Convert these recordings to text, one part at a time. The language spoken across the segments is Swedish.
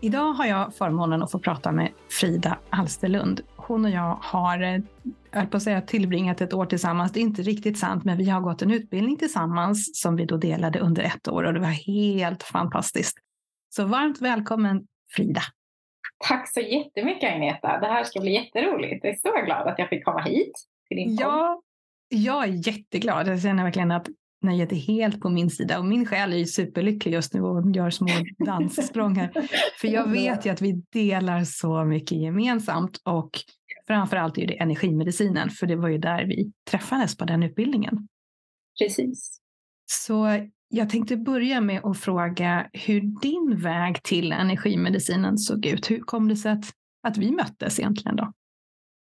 Idag har jag förmånen att få prata med Frida Alsterlund. Hon och jag har, eh, jag på att säga tillbringat ett år tillsammans. Det är inte riktigt sant, men vi har gått en utbildning tillsammans som vi då delade under ett år och det var helt fantastiskt. Så varmt välkommen Frida! Tack så jättemycket Agneta. Det här ska bli jätteroligt. Jag är så glad att jag fick komma hit till din Ja, jag är jätteglad. Jag känner verkligen att nöjet är helt på min sida och min själ är ju superlycklig just nu och gör små danssprång här. För jag vet ju att vi delar så mycket gemensamt och framförallt är det energimedicinen för det var ju där vi träffades på den utbildningen. Precis. Så jag tänkte börja med att fråga hur din väg till energimedicinen såg ut. Hur kom det sig att, att vi möttes egentligen då?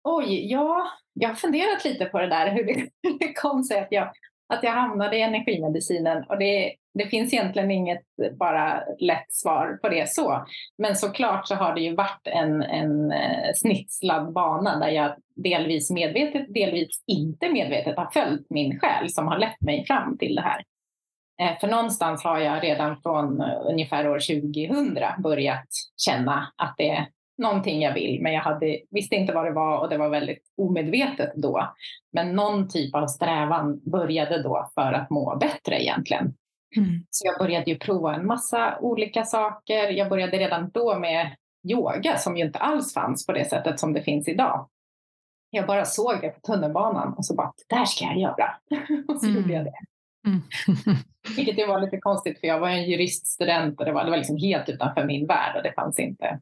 Oj, ja, jag har funderat lite på det där, hur det, hur det kom sig att jag att jag hamnade i energimedicinen och det, det finns egentligen inget bara lätt svar på det så. Men såklart så har det ju varit en, en eh, snitslad bana där jag delvis medvetet, delvis inte medvetet har följt min själ som har lett mig fram till det här. Eh, för någonstans har jag redan från eh, ungefär år 2000 börjat känna att det någonting jag vill, men jag hade, visste inte vad det var och det var väldigt omedvetet då. Men någon typ av strävan började då för att må bättre egentligen. Mm. Så jag började ju prova en massa olika saker. Jag började redan då med yoga som ju inte alls fanns på det sättet som det finns idag. Jag bara såg det på tunnelbanan och så bara, det där ska jag göra. och så mm. gjorde jag det. Mm. Vilket ju var lite konstigt för jag var en juriststudent och det var, det var liksom helt utanför min värld och det fanns inte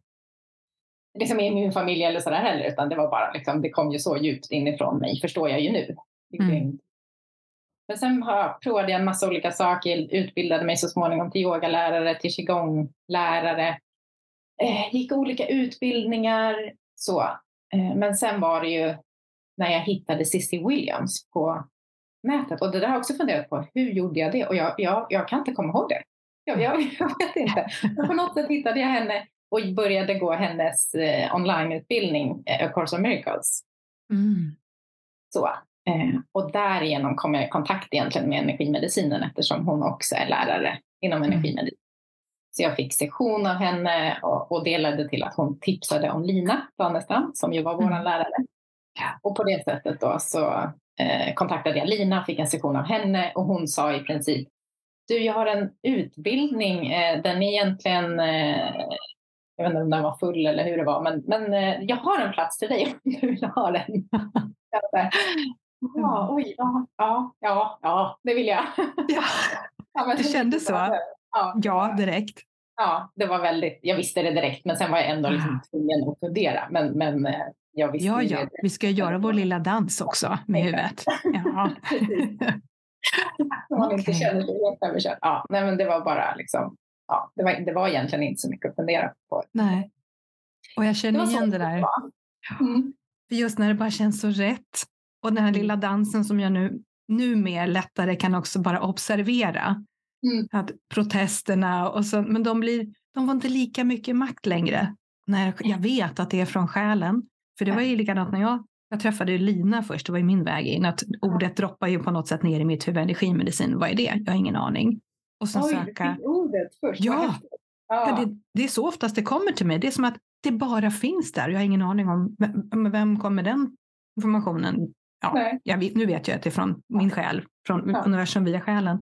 liksom i min familj eller sådär heller, utan det var bara liksom, det kom ju så djupt inifrån mig, förstår jag ju nu. Mm. Men sen har, provade jag en massa olika saker, utbildade mig så småningom till yogalärare, till qigonglärare, eh, gick olika utbildningar, så. Eh, men sen var det ju när jag hittade Cissi Williams på nätet, och det där har jag också funderat på, hur gjorde jag det? Och jag, jag, jag kan inte komma ihåg det. Jag, jag, jag vet inte. Men på något sätt hittade jag henne och började gå hennes eh, onlineutbildning, eh, A Course of Miracles. Mm. Så, eh, och därigenom kom jag i kontakt egentligen med energimedicinen eftersom hon också är lärare inom mm. energimedicin. Så jag fick sektion av henne och, och det ledde till att hon tipsade om Lina Danestam som ju var vår mm. lärare. Och på det sättet då så eh, kontaktade jag Lina, fick en sektion av henne och hon sa i princip du, jag har en utbildning, eh, den är egentligen eh, jag vet inte om den var full eller hur det var, men, men eh, jag har en plats till dig om du vill ha den. ja, oj, ja, ja, ja, ja, det vill jag. ja. ja det kändes så? Ja. ja, direkt. Ja, det var väldigt, jag visste det direkt, men sen var jag ändå liksom tvungen att fundera. Men, men eh, jag visste ja, ja, vi ska göra vår lilla dans också med huvudet. Ja. Om man okay. inte känner sig helt överkörd. Ja, nej, men det var bara liksom, ja, det, var, det var egentligen inte så mycket att fundera på. Nej. Och jag känner det igen det där. Mm. För just när det bara känns så rätt. Och den här mm. lilla dansen som jag nu numera lättare kan också bara observera. Mm. Att protesterna och så, men de, blir, de får inte lika mycket makt längre. När jag vet att det är från själen. För det var ju likadant när jag, jag träffade Lina först, det var ju min väg in. Att ordet droppar ju på något sätt ner i mitt huvud, energimedicin, vad är det? Jag har ingen aning. Och sen Oj, söka. ordet först. Ja, ja. ja det, det, är så oftast det kommer till mig. Det är som att det bara finns där. Jag har ingen aning om vem, vem kommer den informationen. Ja, jag vet, nu vet jag att det är från min själ, från ja. universum via själen.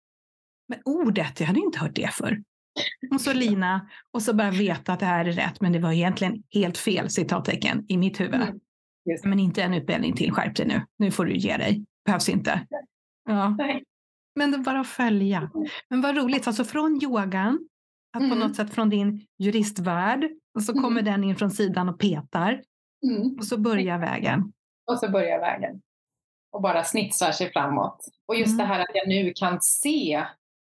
Men ordet, jag hade inte hört det förr. Och så Lina, och så bara veta att det här är rätt, men det var egentligen helt fel citattecken i mitt huvud. Mm. Men inte en utbildning till, skärp dig nu. Nu får du ge dig. Behövs inte. Ja. Men det bara att följa. Men vad roligt, alltså från yogan, att mm. på något sätt från din juristvärld, och så kommer mm. den in från sidan och petar. Mm. Och så börjar vägen. Och så börjar vägen. Och bara snitsar sig framåt. Och just det mm. här att jag nu kan se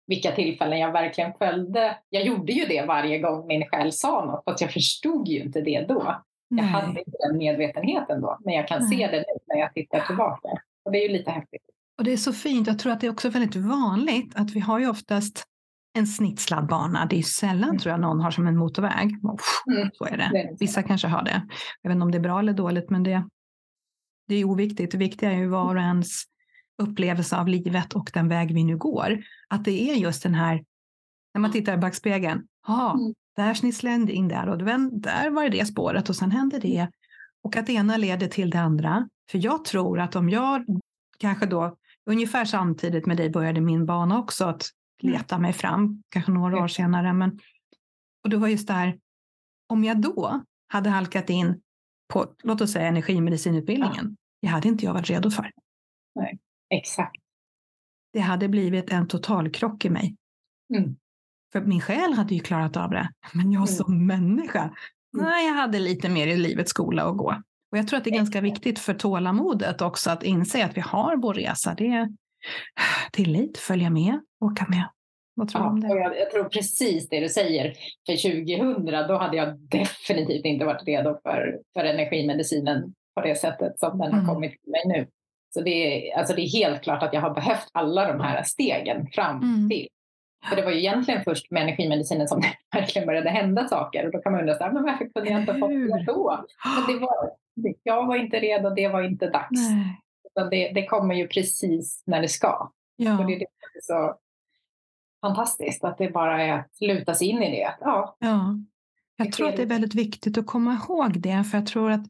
vilka tillfällen jag verkligen följde. Jag gjorde ju det varje gång min själ sa något, fast jag förstod ju inte det då. Jag Nej. hade inte den medvetenheten då, men jag kan Nej. se det nu när jag tittar tillbaka. Och det är ju lite häftigt. Och det är så fint. Jag tror att det är också väldigt vanligt att vi har ju oftast en snitslad bana. Det är sällan mm. tror jag någon har som en motorväg. Mm. Så är det. Vissa kanske har det. Jag vet inte om det är bra eller dåligt, men det, det är oviktigt. Det viktiga är ju var och ens upplevelse av livet och den väg vi nu går. Att det är just den här, när man tittar i backspegeln, ja, mm. där snisslade jag in där och där var det det spåret och sen hände det. Och att det ena leder till det andra. För jag tror att om jag kanske då ungefär samtidigt med dig började min bana också att mm. leta mig fram, kanske några år senare. Men, och det var just det här, om jag då hade halkat in på, låt oss säga energimedicinutbildningen, ja. det hade inte jag varit redo för. Nej, exakt. Det hade blivit en totalkrock i mig. Mm. För min själ hade ju klarat av det, men jag mm. som människa, mm. nej, jag hade lite mer i livets skola att gå. Och jag tror att det är ganska viktigt för tålamodet också att inse att vi har vår resa. Det är tillit, följa med, åka med. Vad tror du om det? Jag, jag, tror precis det du säger. För 2000 då hade jag definitivt inte varit redo för, för energimedicinen på det sättet som den har mm. kommit till mig nu. Så det är, alltså det är helt klart att jag har behövt alla de här stegen fram mm. till. För det var ju egentligen först med energimedicinen som det verkligen började hända saker. Och då kan man undra, så här, men varför kunde jag inte ha fått det då? Men det var, jag var inte redo, det var inte dags. Det, det kommer ju precis när det ska. Ja. Och det är så fantastiskt att det bara är att luta sig in i det. Ja. ja. Jag tror att det är väldigt viktigt att komma ihåg det, för jag tror att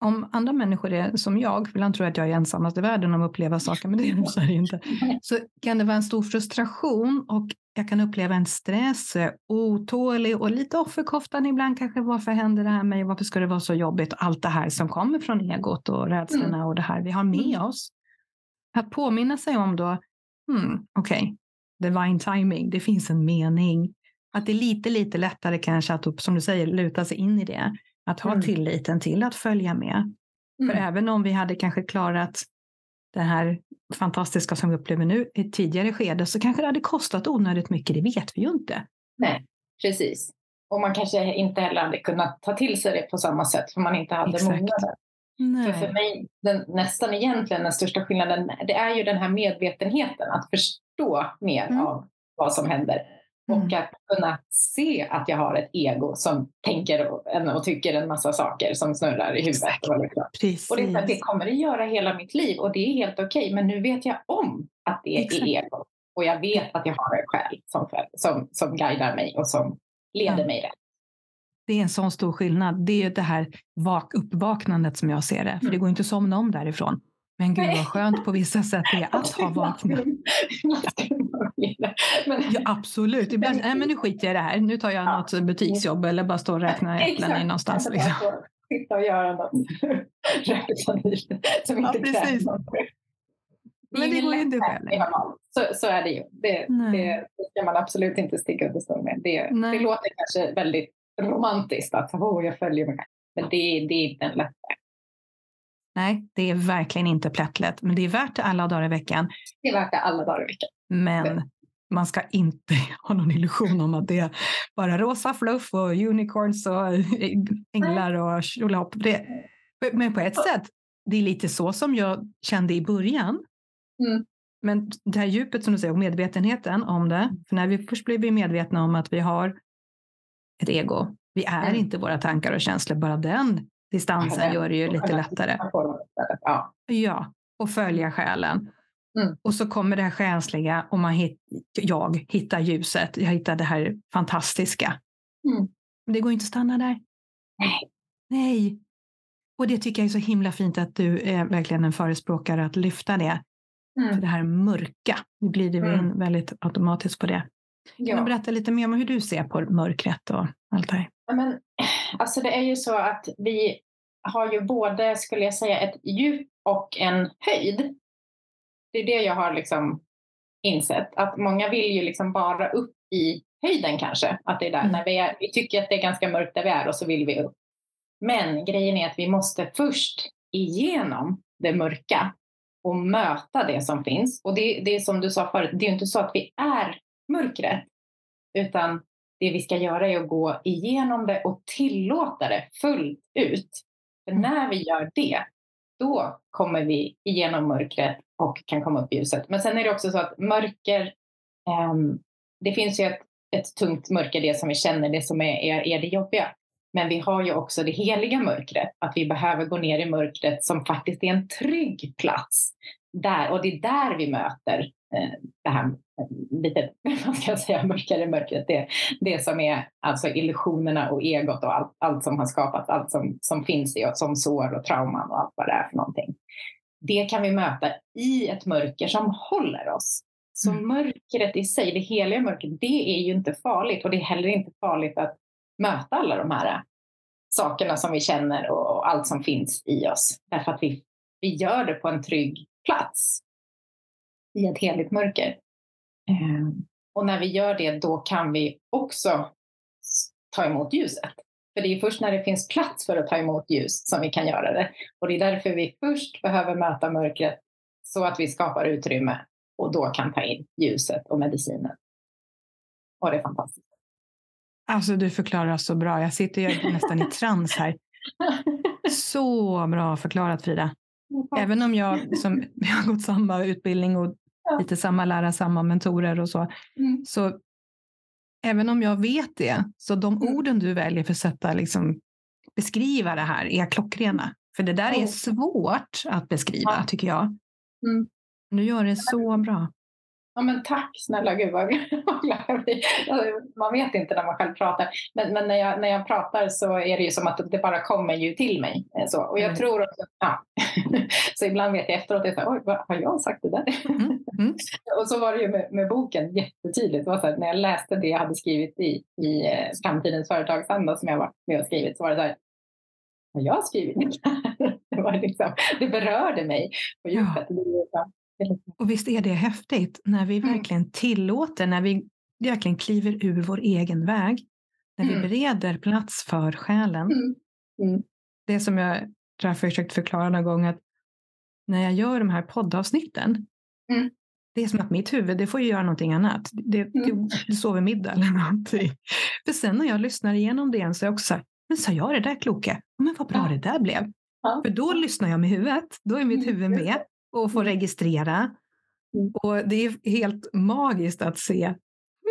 om andra människor är som jag, ibland tror jag att jag är ensammast i världen om att uppleva saker, men det är det inte, så kan det vara en stor frustration och jag kan uppleva en stress, otålig och lite offerkoftan ibland kanske. Varför händer det här med mig? Varför ska det vara så jobbigt? Allt det här som kommer från egot och rädslorna mm. och det här vi har med mm. oss. Att påminna sig om då, hmm, okej, okay, divine timing, det finns en mening. Att det är lite, lite lättare kanske att, som du säger, luta sig in i det. Att ha mm. tilliten till att följa med. Mm. För även om vi hade kanske klarat det här fantastiska som vi upplever nu i ett tidigare skede så kanske det hade kostat onödigt mycket, det vet vi ju inte. Nej, precis. Och man kanske inte heller hade kunnat ta till sig det på samma sätt för man inte hade mognaden. För, för mig, den, nästan egentligen den största skillnaden, det är ju den här medvetenheten, att förstå mer mm. av vad som händer. Mm. Och att kunna se att jag har ett ego som tänker och, och tycker en massa saker som snurrar i huvudet. Och, liksom. och det, det kommer det göra hela mitt liv och det är helt okej. Okay, men nu vet jag om att det Exakt. är ego. Och jag vet att jag har en själ som, som, som guidar mig och som leder ja. mig rätt. Det är en sån stor skillnad. Det är det här vak uppvaknandet som jag ser det. För det mm. går inte att somna om därifrån. Men gud vad skönt på vissa sätt det är att ha vaknat. ja, absolut. Ibland, nej men nu skiter jag i det här. Nu tar jag ja. något butiksjobb eller bara står och räknar äpplen någonstans. Liksom. Sitta och göra något. som inte ja, precis. Men det går ju inte själv. Så, så är det ju. Det, det, det ska man absolut inte sticka under stol med. Det, det låter kanske väldigt romantiskt att oh, jag följer mig. Men det, det är inte en lätt väg. Nej, det är verkligen inte plättlätt, men det är värt det alla dagar i veckan. Det är värt det alla dagar i veckan. Men man ska inte ha någon illusion om att det är bara rosa fluff och unicorns och änglar och tjolahopp. Men på ett sätt, det är lite så som jag kände i början. Mm. Men det här djupet som du säger och medvetenheten om det. För när vi först blir medvetna om att vi har ett ego. Vi är mm. inte våra tankar och känslor. Bara den distansen ja, gör det ju lite lättare. Ja. ja, och följa själen. Mm. Och så kommer det här själsliga och man hit, jag hittar ljuset. Jag hittar det här fantastiska. Mm. Det går inte att stanna där. Nej. Nej. Och det tycker jag är så himla fint att du är verkligen en förespråkare att lyfta det. Mm. För det här mörka, nu blir det mm. väldigt automatiskt på det. Ja. Kan du berätta lite mer om hur du ser på mörkret och allt det här? men, alltså det är ju så att vi har ju både, skulle jag säga, ett djup och en höjd. Det är det jag har liksom insett, att många vill ju liksom bara upp i höjden kanske. Att det är där, mm. när vi, är, vi tycker att det är ganska mörkt där vi är och så vill vi upp. Men grejen är att vi måste först igenom det mörka och möta det som finns. Och det, det är som du sa förut, det är inte så att vi är mörkret, utan det vi ska göra är att gå igenom det och tillåta det fullt ut. För mm. när vi gör det, då kommer vi igenom mörkret och kan komma upp i ljuset. Men sen är det också så att mörker, um, det finns ju ett, ett tungt mörker, det som vi känner, det som är, är, är det jobbiga. Men vi har ju också det heliga mörkret, att vi behöver gå ner i mörkret som faktiskt är en trygg plats. Där, och det är där vi möter eh, det här eh, lite, vad ska jag säga, mörkare mörkret. Det, det som är alltså illusionerna och egot och allt, allt som har skapats, allt som, som finns i oss, som sår och trauman och allt vad det är för någonting. Det kan vi möta i ett mörker som håller oss. Så mm. mörkret i sig, det heliga mörkret, det är ju inte farligt och det är heller inte farligt att möta alla de här sakerna som vi känner och allt som finns i oss. Därför att vi, vi gör det på en trygg plats i ett heligt mörker. Ehm, och när vi gör det, då kan vi också ta emot ljuset. För det är först när det finns plats för att ta emot ljus som vi kan göra det. Och det är därför vi först behöver möta mörkret så att vi skapar utrymme och då kan ta in ljuset och medicinen. Och det är fantastiskt. Alltså du förklarar så bra. Jag sitter ju nästan i trans här. Så bra förklarat Frida. Även om jag, som, jag har gått samma utbildning och lite samma lära, samma mentorer och så. Mm. Så även om jag vet det, så de mm. orden du väljer för att sätta, liksom, beskriva det här är klockrena. För det där är svårt att beskriva, tycker jag. Mm. Du gör det så bra. Ja, men tack snälla gud vad glad jag blir. Man vet inte när man själv pratar. Men, men när, jag, när jag pratar så är det ju som att det bara kommer ju till mig. Eh, så. Och jag mm. tror också, ja. så ibland vet jag efteråt, jag oj, vad har jag sagt det där? Mm. Mm. och så var det ju med, med boken jättetydligt. Det var så här, när jag läste det jag hade skrivit i, i eh, Framtidens företagsanda som jag var med och skrivit så var det så här, har jag skrivit det det, var liksom, det berörde mig på djupet. Ja. Och visst är det häftigt när vi mm. verkligen tillåter, när vi verkligen kliver ur vår egen väg, när vi mm. bereder plats för själen. Mm. Det som jag tror jag försökt förklara någon gång, att när jag gör de här poddavsnitten, mm. det är som att mitt huvud, det får ju göra någonting annat. Det, mm. det sover middag eller någonting. För sen när jag lyssnar igenom det igen så är jag också så här, men sa jag det där kloka? Men vad bra ja. det där blev. Ja. För då lyssnar jag med huvudet, då är mitt huvud med och få mm. registrera. Mm. Och det är helt magiskt att se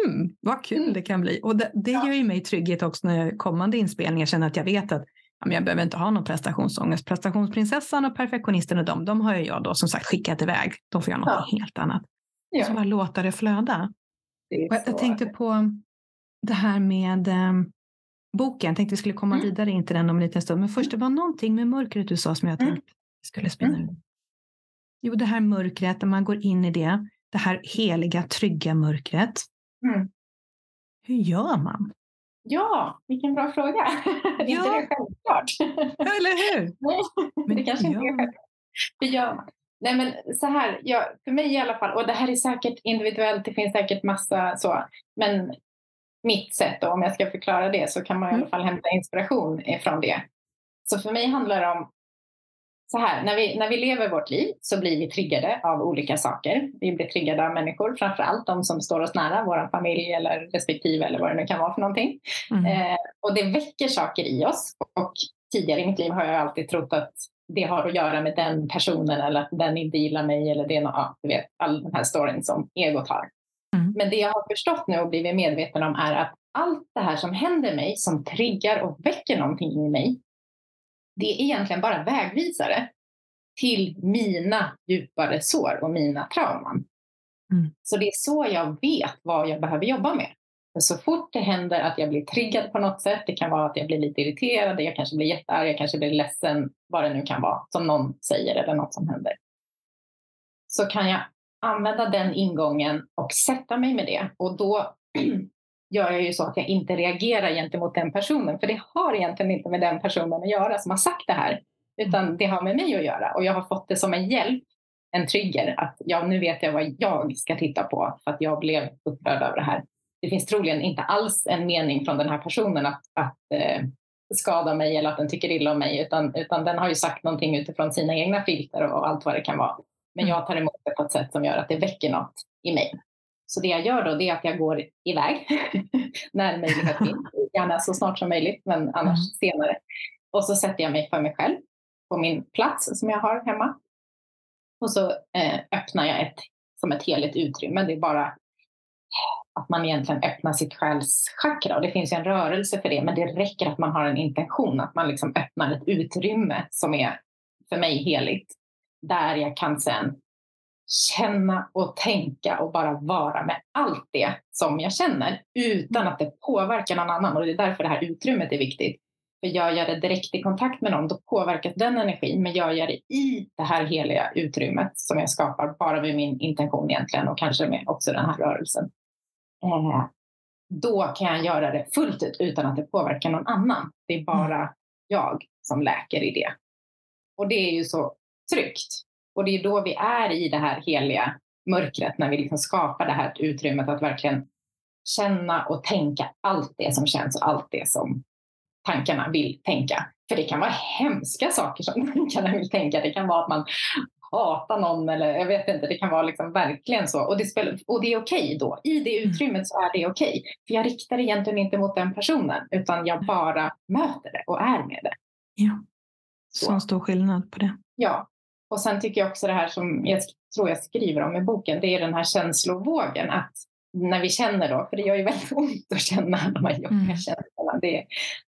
hmm, vad kul mm. det kan bli. Och det, det ger ju mig trygghet också när kommande inspelningar känner att jag vet att ja, jag behöver inte ha någon prestationsångest. Prestationsprinsessan och perfektionisten och dem, de har ju jag då som sagt skickat iväg. De får göra något ja. helt annat. Ja. Så bara låta det flöda. Det jag, jag, tänkte på det här med eh, boken. Jag tänkte vi skulle komma mm. vidare in till den om en liten stund. Men först, det var någonting med mörkret du sa som jag tänkte mm. skulle spinna mm. Jo, det här mörkret, när man går in i det, det här heliga, trygga mörkret. Mm. Hur gör man? Ja, vilken bra fråga. Ja. inte det självklart? Ja, eller hur? Nej, men det kanske inte är självklart. Hur gör man? Nej, men så här, ja, för mig i alla fall, och det här är säkert individuellt, det finns säkert massa så, men mitt sätt, då, om jag ska förklara det, så kan man i alla mm. fall hämta inspiration ifrån det. Så för mig handlar det om så här, när vi, när vi lever vårt liv så blir vi triggade av olika saker. Vi blir triggade av människor, framför allt de som står oss nära, vår familj eller respektive eller vad det nu kan vara för någonting. Mm. Eh, och det väcker saker i oss. Och tidigare i mitt liv har jag alltid trott att det har att göra med den personen eller att den inte gillar mig eller det är något, ja, du vet, all den här storyn som egot har. Mm. Men det jag har förstått nu och blivit medveten om är att allt det här som händer mig, som triggar och väcker någonting i mig, det är egentligen bara vägvisare till mina djupare sår och mina trauman. Mm. Så det är så jag vet vad jag behöver jobba med. För så fort det händer att jag blir triggad på något sätt, det kan vara att jag blir lite irriterad, jag kanske blir jättearg, jag kanske blir ledsen, vad det nu kan vara, som någon säger eller något som händer. Så kan jag använda den ingången och sätta mig med det. Och då gör jag ju så att jag inte reagerar gentemot den personen. För det har egentligen inte med den personen att göra som har sagt det här. Utan det har med mig att göra. Och jag har fått det som en hjälp, en trigger. Att ja, nu vet jag vad jag ska titta på för att jag blev upprörd över det här. Det finns troligen inte alls en mening från den här personen att, att eh, skada mig eller att den tycker illa om mig. Utan, utan den har ju sagt någonting utifrån sina egna filter och allt vad det kan vara. Men mm. jag tar emot det på ett sätt som gör att det väcker något i mig. Så det jag gör då det är att jag går iväg när möjlighet finns. Gärna så snart som möjligt, men annars mm. senare. Och så sätter jag mig för mig själv på min plats som jag har hemma. Och så eh, öppnar jag ett, som ett heligt utrymme. Det är bara att man egentligen öppnar sitt själschakra. Och det finns ju en rörelse för det, men det räcker att man har en intention, att man liksom öppnar ett utrymme som är för mig heligt. Där jag kan sen känna och tänka och bara vara med allt det som jag känner utan att det påverkar någon annan. Och det är därför det här utrymmet är viktigt. För gör jag det direkt i kontakt med någon, då påverkas den energin. Men gör jag det i det här heliga utrymmet som jag skapar bara med min intention egentligen och kanske med också den här rörelsen. Eh, då kan jag göra det fullt ut utan att det påverkar någon annan. Det är bara mm. jag som läker i det. Och det är ju så tryggt. Och det är då vi är i det här heliga mörkret, när vi liksom skapar det här utrymmet att verkligen känna och tänka allt det som känns och allt det som tankarna vill tänka. För det kan vara hemska saker som tankarna vill tänka. Det kan vara att man hatar någon eller jag vet inte, det kan vara liksom verkligen så. Och det, spelar, och det är okej okay då. I det mm. utrymmet så är det okej. Okay. För jag riktar egentligen inte mot den personen utan jag bara möter det och är med det. Ja, så, så stor skillnad på det. Ja, och sen tycker jag också det här som jag tror jag skriver om i boken, det är den här känslovågen. Att när vi känner då, för det gör ju väldigt ont att känna de här jobbiga mm. känslorna. Det,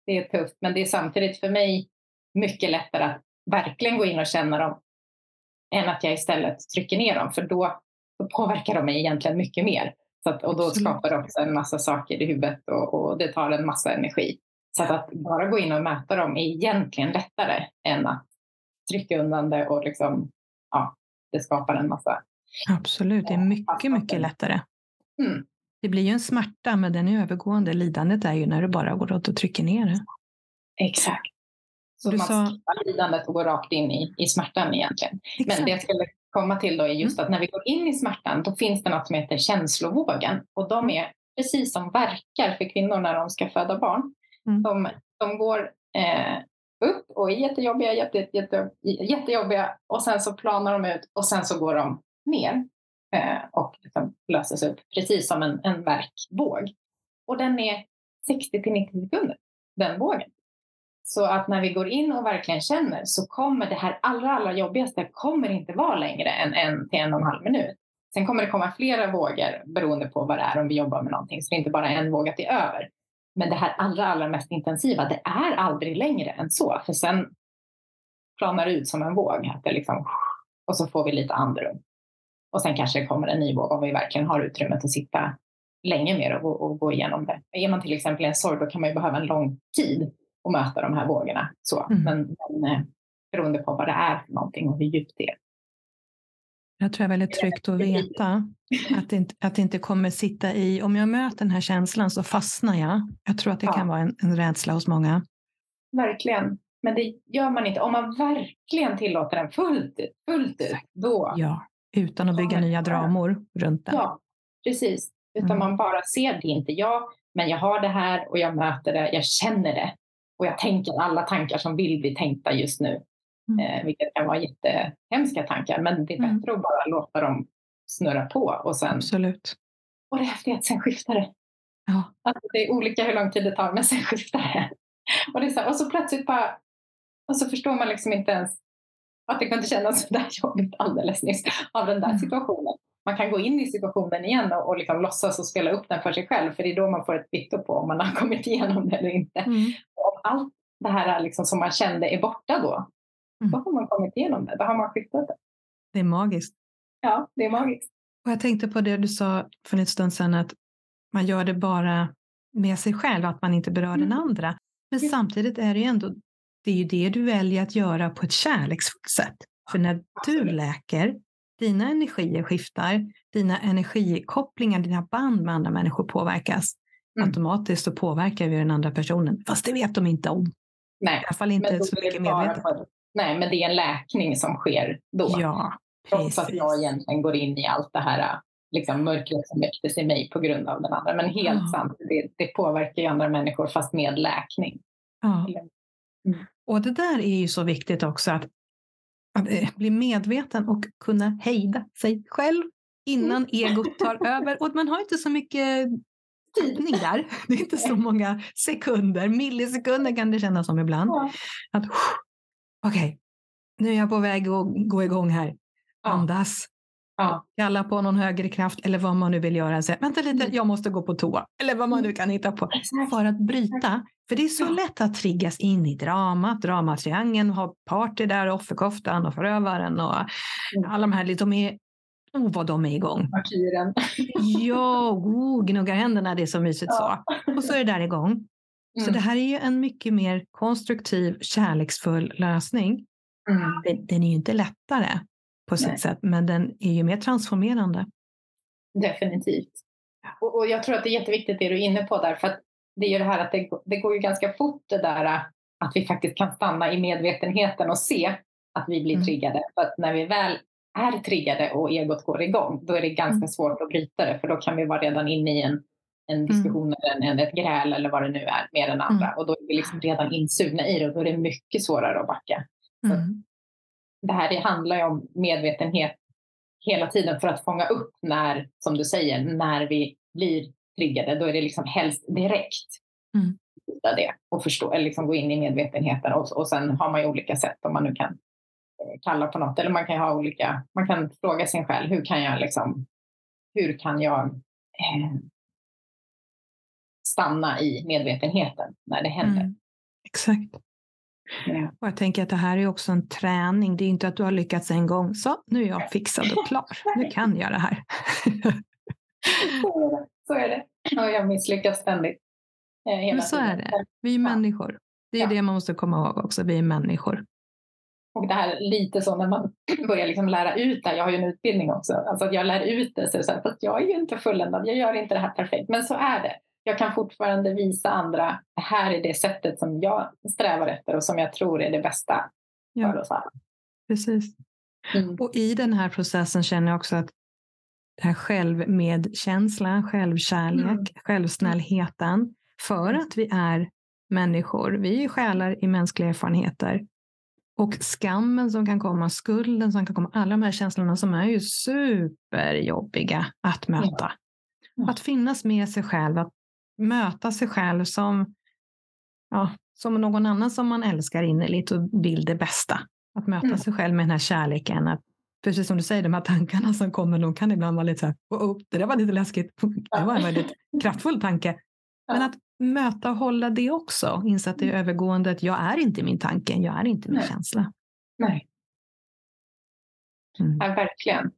det är tufft, men det är samtidigt för mig mycket lättare att verkligen gå in och känna dem än att jag istället trycker ner dem, för då, då påverkar de mig egentligen mycket mer. Så att, och då skapar det också en massa saker i huvudet och, och det tar en massa energi. Så att, att, bara gå in och möta dem är egentligen lättare än att trycka undan det och liksom, ja, det skapar en massa. Absolut, det är mycket, mycket lättare. Mm. Det blir ju en smärta, men den är övergående. Lidandet är ju när du bara går åt och trycker ner det. Exakt. Så du man sa... skippar lidandet och går rakt in i, i smärtan egentligen. Exakt. Men det jag skulle komma till då är just mm. att när vi går in i smärtan, då finns det något som heter känslovågen. Och de mm. är precis som verkar för kvinnor när de ska föda barn. Mm. De, de går eh, upp och är jättejobbiga, jätte, jätte, jättejobbiga och sen så planar de ut och sen så går de ner eh, och liksom löses upp precis som en, en verkvåg. Och den är 60 till 90 sekunder, den vågen. Så att när vi går in och verkligen känner så kommer det här allra, allra jobbigaste kommer inte vara längre än en till en och en halv minut. Sen kommer det komma flera vågor beroende på vad det är om vi jobbar med någonting. Så det är inte bara en våg att det är över. Men det här allra, allra mest intensiva, det är aldrig längre än så. För sen planar det ut som en våg. Att det liksom, och så får vi lite andrum. Och sen kanske det kommer en ny våg om vi verkligen har utrymmet att sitta länge mer och, och gå igenom det. Är man till exempel i en sorg, då kan man ju behöva en lång tid att möta de här vågorna. Så. Mm. Men, men eh, beroende på vad det är för någonting och hur djupt det är. Jag tror det är väldigt tryggt att veta att det, inte, att det inte kommer sitta i, om jag möter den här känslan så fastnar jag. Jag tror att det ja. kan vara en, en rädsla hos många. Verkligen. Men det gör man inte. Om man verkligen tillåter den fullt ut, fullt ut då. Ja, utan att bygga nya dramor runt den. Ja, precis. Utan mm. man bara ser det inte jag, men jag har det här och jag möter det, jag känner det. Och jag tänker alla tankar som vill bli tänkta just nu. Mm. Eh, vilket kan vara jättehemska tankar, men det är mm. bättre att bara låta dem snurra på och sen... Absolut. Och det häftiga är att sen skiftar det. Ja. Alltså det är olika hur lång tid det tar, men sen skiftar det. Och, det är så, och så plötsligt bara... Och så förstår man liksom inte ens att det kunde kännas så där jobbigt alldeles nyss av den där mm. situationen. Man kan gå in i situationen igen och, och liksom låtsas och spela upp den för sig själv, för det är då man får ett kvitto på om man har kommit igenom det eller inte. Mm. Och om allt det här liksom som man kände är borta då, Mm. Då har man kommit igenom det, då har man skiftat det. Det är magiskt. Ja, det är magiskt. Och jag tänkte på det du sa för en stund sedan, att man gör det bara med sig själv, att man inte berör mm. den andra. Men ja. samtidigt är det ju ändå, det är ju det du väljer att göra på ett kärleksfullt sätt. För när du läker, dina energier skiftar, dina energikopplingar, dina band med andra människor påverkas. Mm. Automatiskt så påverkar vi den andra personen, fast det vet de inte om. Nej, I alla fall inte så mycket medvetet. Nej, men det är en läkning som sker då. Ja, Trots att jag egentligen går in i allt det här liksom, mörkret som väcktes i mig på grund av den andra. Men helt ja. sant, det, det påverkar ju andra människor fast med läkning. Ja. Mm. Och det där är ju så viktigt också att att eh, bli medveten och kunna hejda sig själv innan mm. egot tar över. Och man har inte så mycket tidning där. Det är inte så många sekunder, millisekunder kan det kännas som ibland. Att Okej, okay, nu är jag på väg att gå igång här. Andas. Ja. Kalla på någon högre kraft eller vad man nu vill göra. Så, Vänta lite, mm. jag måste gå på toa. Eller vad man nu kan hitta på. För att bryta. För det är så lätt att triggas in i dramat, dramatriangeln, ha party där, offerkoftan och förövaren och mm. alla de här. De är, oh, vad de är igång. Martyren. ja, oh, gnuggar händerna, det är så mysigt så. Och så är det där igång. Mm. Så det här är ju en mycket mer konstruktiv, kärleksfull lösning. Mm. Den, den är ju inte lättare på sitt Nej. sätt, men den är ju mer transformerande. Definitivt. Och, och, jag tror att det är jätteviktigt det du är inne på där, för att det är ju det här att det, det går ju ganska fort det där att vi faktiskt kan stanna i medvetenheten och se att vi blir mm. triggade. För att när vi väl är triggade och egot går igång, då är det ganska mm. svårt att bryta det, för då kan vi vara redan inne i en, en mm. diskussion eller ett gräl eller vad det nu är med den andra. Mm. Och då är vi liksom redan insugna i det och då är det mycket svårare att backa. Mm det här handlar ju om medvetenhet hela tiden för att fånga upp när, som du säger, när vi blir triggade. Då är det liksom helst direkt. Mm. Det och förstå, eller liksom gå in i medvetenheten och, och sen har man ju olika sätt om man nu kan eh, kalla på något eller man kan ha olika, man kan fråga sig själv hur kan jag liksom, hur kan jag eh, stanna i medvetenheten när det händer? Mm. Exakt. Ja. Och jag tänker att det här är också en träning. Det är inte att du har lyckats en gång. Så, nu är jag fixad och klar. Nu kan jag det här. så är det. Och jag misslyckas ständigt. Eh, hela Men så tiden. är det. Vi är människor. Det är ja. det man måste komma ihåg också. Vi är människor. Och det här lite så när man börjar liksom lära ut det. Jag har ju en utbildning också. Alltså att jag lär ut det. Så, så här, jag är ju inte fulländad. Jag gör inte det här perfekt. Men så är det jag kan fortfarande visa andra, det här är det sättet som jag strävar efter och som jag tror är det bästa ja. för oss alla. Precis. Mm. Och i den här processen känner jag också att det här självmedkänslan, självkärlek, mm. självsnällheten, för att vi är människor, vi är själar i mänskliga erfarenheter. Och skammen som kan komma, skulden som kan komma, alla de här känslorna som är ju superjobbiga att möta. Ja. Att finnas med sig själv, att möta sig själv som, ja, som någon annan som man älskar innerligt och vill det bästa. Att möta mm. sig själv med den här kärleken. Att, precis som du säger, de här tankarna som kommer, de kan ibland vara lite så här, oh, oh, det där var lite läskigt. Det var en väldigt kraftfull tanke. Men att möta och hålla det också, inse att det är mm. övergående, att jag är inte min tanke, jag är inte min Nej. känsla. Nej. Mm. Ja, verkligen.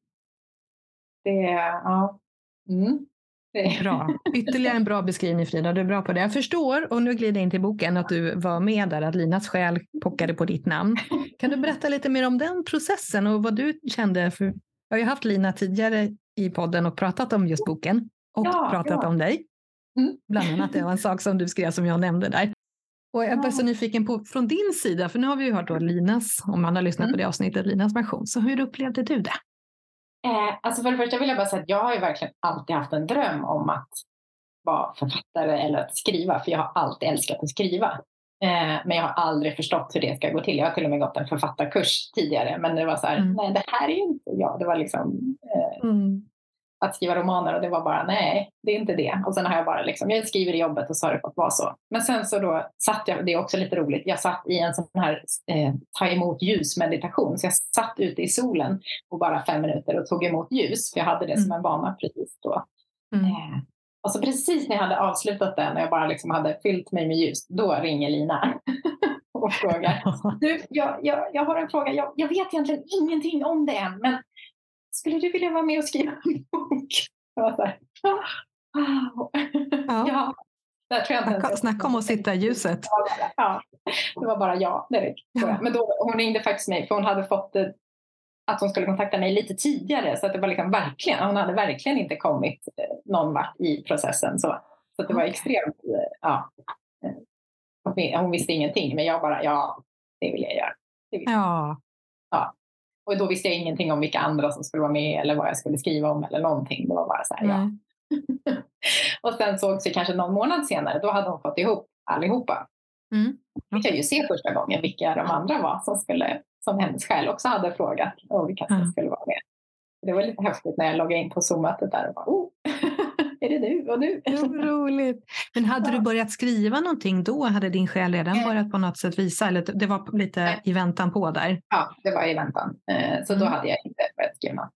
Det är, ja. Mm. Bra. Ytterligare en bra beskrivning Frida, du är bra på det. Jag förstår, och nu glider jag in till boken, att du var med där, att Linas själ pockade på ditt namn. Kan du berätta lite mer om den processen och vad du kände? För jag har ju haft Lina tidigare i podden och pratat om just boken och ja, pratat ja. om dig. Mm. Bland annat, det var en sak som du skrev som jag nämnde där. Och jag är så nyfiken på från din sida, för nu har vi ju hört då Linas, om man har lyssnat mm. på det avsnittet, Linas version. Så hur upplevde du det? Eh, alltså för det första vill jag bara säga att jag har ju verkligen alltid haft en dröm om att vara författare eller att skriva, för jag har alltid älskat att skriva. Eh, men jag har aldrig förstått hur det ska gå till. Jag har till och med gått en författarkurs tidigare, men det var så här, mm. nej det här är ju inte jag. Det var liksom, eh, mm att skriva romaner och det var bara nej, det är inte det. Och sen har jag bara liksom, jag skriver i jobbet och så har det fått vara så. Men sen så då satt jag, det är också lite roligt, jag satt i en sån här eh, ta emot ljus-meditation. Så jag satt ute i solen på bara fem minuter och tog emot ljus, för jag hade det som mm. en vana precis då. Mm. Eh, och så precis när jag hade avslutat den och jag bara liksom hade fyllt mig med ljus, då ringer Lina och frågar. Du, jag, jag, jag har en fråga, jag, jag vet egentligen ingenting om det än, men skulle du vilja vara med och skriva en bok? Jag var så här, wow. Ja. ja. Där tror jag inte Snacka om att sitta i ljuset. Ja, det var bara ja direkt. Ja. Men då, hon ringde faktiskt mig för hon hade fått eh, att hon skulle kontakta mig lite tidigare. Så att det var liksom verkligen, hon hade verkligen inte kommit eh, någon vart i processen. Så, så det var extremt, eh, ja. Hon visste ingenting men jag bara, ja, det vill jag göra. Vill jag. Ja. ja. Och då visste jag ingenting om vilka andra som skulle vara med eller vad jag skulle skriva om eller någonting. Det var bara så här, mm. ja. och sen sågs vi kanske någon månad senare. Då hade hon fått ihop allihopa. Mm. Fick jag ju se första gången vilka de andra var som skulle som hennes själ också hade frågat om vi kanske mm. skulle vara med. Det var lite häftigt när jag loggade in på Zoom-mötet där och bara, oh, är det du och du? Så roligt. Men hade ja. du börjat skriva någonting då? Hade din själ redan mm. börjat på något sätt visa? Eller det var lite Nej. i väntan på där? Ja, det var i väntan. Eh, så mm. då hade jag inte börjat skriva.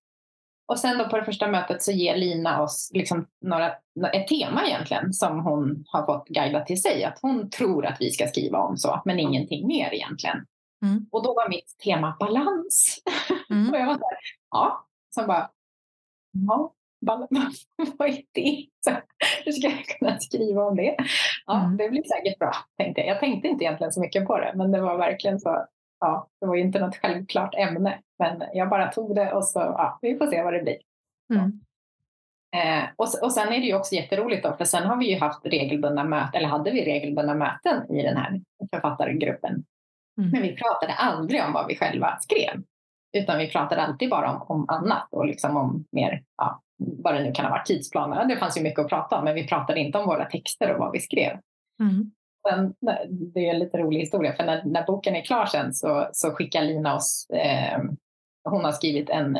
Och sen då på det första mötet så ger Lina oss liksom några, ett tema egentligen som hon har fått guida till sig. Att hon tror att vi ska skriva om så, men ingenting mer egentligen. Mm. Och då var mitt tema balans. Mm. och jag var här, ja. Sen bara, ja, vad är det? Så, hur ska jag kunna skriva om det? Ja, mm. det blir säkert bra, tänkte jag. Jag tänkte inte egentligen så mycket på det, men det var verkligen så. Ja, det var ju inte något självklart ämne, men jag bara tog det och så, ja, vi får se vad det blir. Mm. Eh, och, och sen är det ju också jätteroligt då, för sen har vi ju haft regelbundna möten, eller hade vi regelbundna möten i den här författargruppen. Mm. Men vi pratade aldrig om vad vi själva skrev, utan vi pratade alltid bara om, om annat och liksom om mer, ja, vad det nu kan ha varit, tidsplaner. Det fanns ju mycket att prata om, men vi pratade inte om våra texter och vad vi skrev. Mm. Sen, det är en lite rolig historia, för när, när boken är klar sen så, så skickar Lina oss, eh, hon har skrivit en,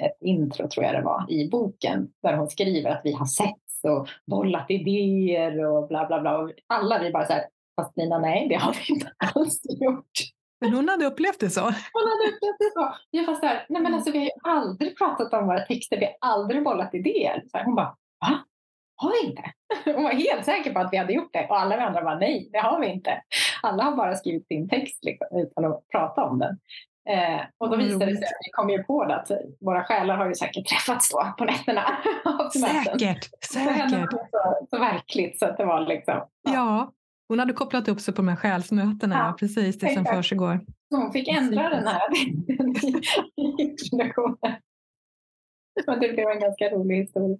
ett intro tror jag det var, i boken där hon skriver att vi har sett och bollat idéer och bla bla bla. Alla vi bara så här, fast Lina nej, det har vi inte alls gjort. Men hon hade upplevt det så? Hon hade upplevt det så. Jag fast där, nej men alltså vi har ju aldrig pratat om våra texter, vi har aldrig bollat idéer. Så hon bara, va? Har vi inte? Hon var helt säker på att vi hade gjort det och alla vi andra bara, nej, det har vi inte. Alla har bara skrivit sin text liksom, utan att prata om den. Eh, och då visade det sig att vi kom ju på det att våra själar har ju säkert träffats då på nätterna. säkert, säkert. Så, så verkligt så att det var liksom. Ja. ja. Hon hade kopplat upp sig på de här själsmötena, ja, precis det som försiggår. Hon fick ändra den här introduktionen. det blev en ganska rolig historia.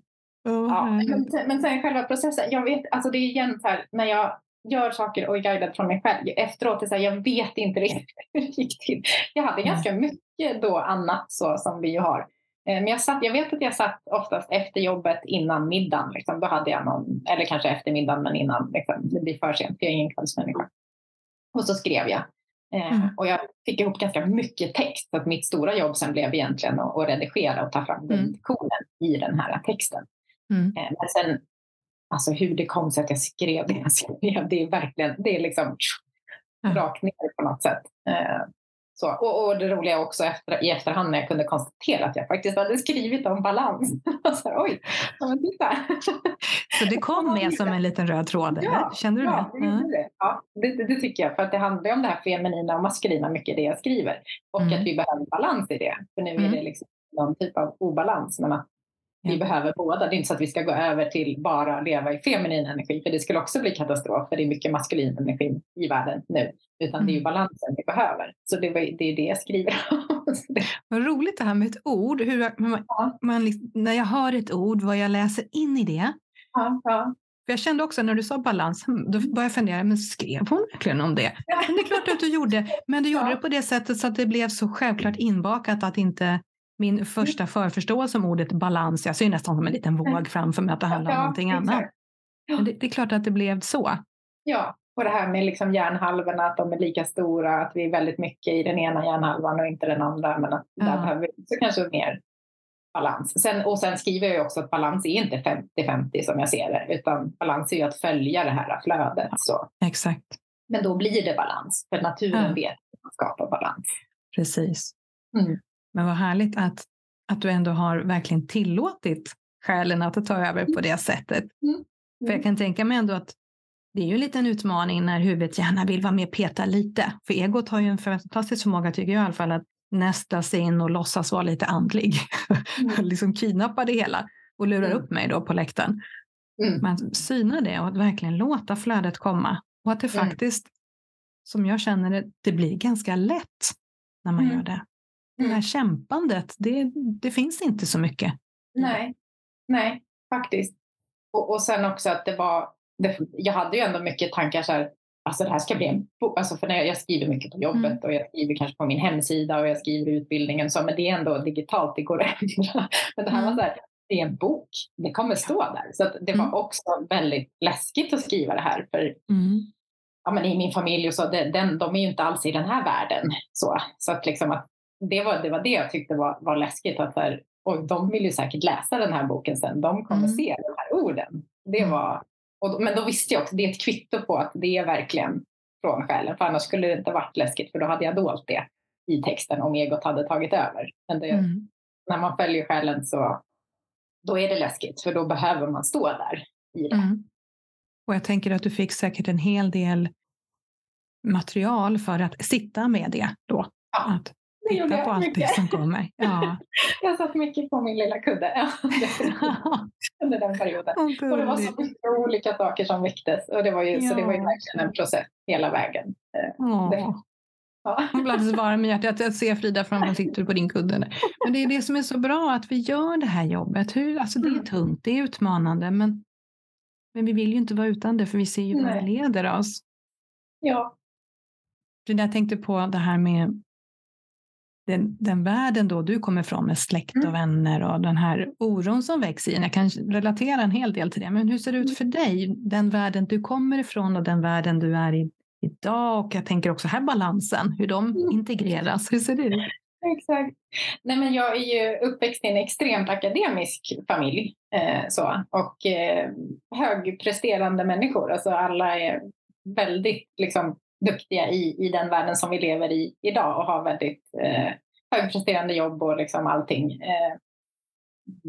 Oh, ja, men, men sen själva processen, jag vet, alltså det är igen så här, när jag gör saker och är guidad från mig själv efteråt, är så här, jag vet inte riktigt hur det gick till. Jag hade ganska mycket då annat så som vi ju har men jag, satt, jag vet att jag satt oftast efter jobbet innan middagen. Liksom. Då hade jag någon, eller kanske efter middagen men innan. Liksom. Det blir för sent, för jag är ingen kvällsmänniska. Och så skrev jag. Eh, mm. Och jag fick ihop ganska mycket text. Så att mitt stora jobb sen blev egentligen att, att redigera och ta fram grundkoden mm. i den här texten. Mm. Eh, men sen, alltså hur det kom sig att jag skrev det jag skrev, det är verkligen, det är liksom rakt ner på något sätt. Eh, så, och, och, det roliga också efter, i efterhand när jag kunde konstatera att jag faktiskt hade skrivit om balans. så, Oj, men titta. Så det kom med som en liten röd tråd? Ja, Kände du ja, det? Mm. det? Ja, det, det, tycker jag. För att det handlar om det här feminina och maskulina mycket det jag skriver. Och mm. att vi behöver balans i det. För nu är mm. det liksom någon typ av obalans. Men att vi behöver båda. Det är inte så att vi ska gå över till bara leva i feminin energi, för det skulle också bli katastrof, för det är mycket maskulin energi i världen nu. Utan det är ju mm. balansen vi behöver. Så det, är det jag skriver Vad roligt det här med ett ord. Hur man, ja. man, när jag hör ett ord, vad jag läser in i det. Ja, ja. För jag kände också när du sa balans, hmm, då började jag fundera, men skrev hon verkligen om det? Men det är klart att du gjorde, men du gjorde det på det sättet så att det blev så självklart inbakat att inte min första förförståelse om ordet balans, jag ser nästan som en liten våg framför mig att det handlar om ja, någonting exakt. annat. Men det, det, är klart att det blev så. Ja, och det här med liksom hjärnhalvorna, att de är lika stora, att vi är väldigt mycket i den ena hjärnhalvan och inte den andra, men att ja. där behöver vi så kanske mer balans. Sen, och sen skriver jag också att balans är inte 50-50 som jag ser det, utan balans är ju att följa det här flödet. Så. Exakt. Men då blir det balans, för naturen ja. vet att man skapar balans. Precis. Mm. Men vad härligt att, att du ändå har verkligen tillåtit själen att ta över på det sättet. Mm. Mm. För jag kan tänka mig ändå att det är ju en liten utmaning när huvudet gärna vill vara med och peta lite. För egot har ju en fantastisk förmåga, tycker jag i alla fall, att nästa sig in och låtsas vara lite andlig. Mm. liksom kidnappa det hela och lurar mm. upp mig då på läktaren. Mm. Men syna det och att verkligen låta flödet komma. Och att det mm. faktiskt, som jag känner det, det blir ganska lätt när man gör det. Det här kämpandet, det, det finns inte så mycket. Nej, nej, faktiskt. Och, och sen också att det var det, jag hade ju ändå mycket tankar så här, alltså det här ska bli en bok, alltså för när jag, jag skriver mycket på jobbet mm. och jag skriver kanske på min hemsida och jag skriver utbildningen så, men det är ändå digitalt, det går att ändra. Men det här var så här, det är en bok, det kommer stå där. Så det var mm. också väldigt läskigt att skriva det här för mm. ja, men i min familj och så, den, de är ju inte alls i den här världen. Så, så att liksom att det, var, det var det jag tyckte var, var läskigt. Att här, och de vill ju säkert läsa den här boken sen. De kommer mm. se de här orden. Det mm. var, och, men då visste jag också, det är ett kvitto på att det är verkligen från själen. För annars skulle det inte varit läskigt, för då hade jag dolt det i texten om egot hade tagit över. Men det, mm. när man följer själen så då är det läskigt, för då behöver man stå där i det. Mm. Och jag tänker att du fick säkert en hel del material för att sitta med det då. Ja, att titta på allt mycket. det som kommer. Ja. jag satt mycket på min lilla kudde under den perioden. Oh, och det var så mycket olika saker som väcktes. Och det var ju, ja. Så det var ju verkligen en process hela vägen. Oh. Det, Ja. Man blir alldeles varm i hjärtat att se Frida framför sitter på din kudde. Men det är det som är så bra, att vi gör det här jobbet. Hur, alltså det är mm. tungt, det är utmanande, men, men vi vill ju inte vara utan det, för vi ser ju vad det leder oss. Ja. Frida, jag tänkte på det här med den, den världen då du kommer ifrån med släkt och mm. vänner och den här oron som väcks i Jag kan relatera en hel del till det. Men hur ser det ut mm. för dig? Den världen du kommer ifrån och den världen du är i idag och jag tänker också här balansen, hur de mm. integreras. Hur ser det ut? Exakt. Nej, men jag är ju uppväxt i en extremt akademisk familj eh, så, och eh, högpresterande människor. Alltså alla är väldigt liksom, duktiga i, i den världen som vi lever i idag och har väldigt eh, högpresterande jobb och liksom allting. Eh,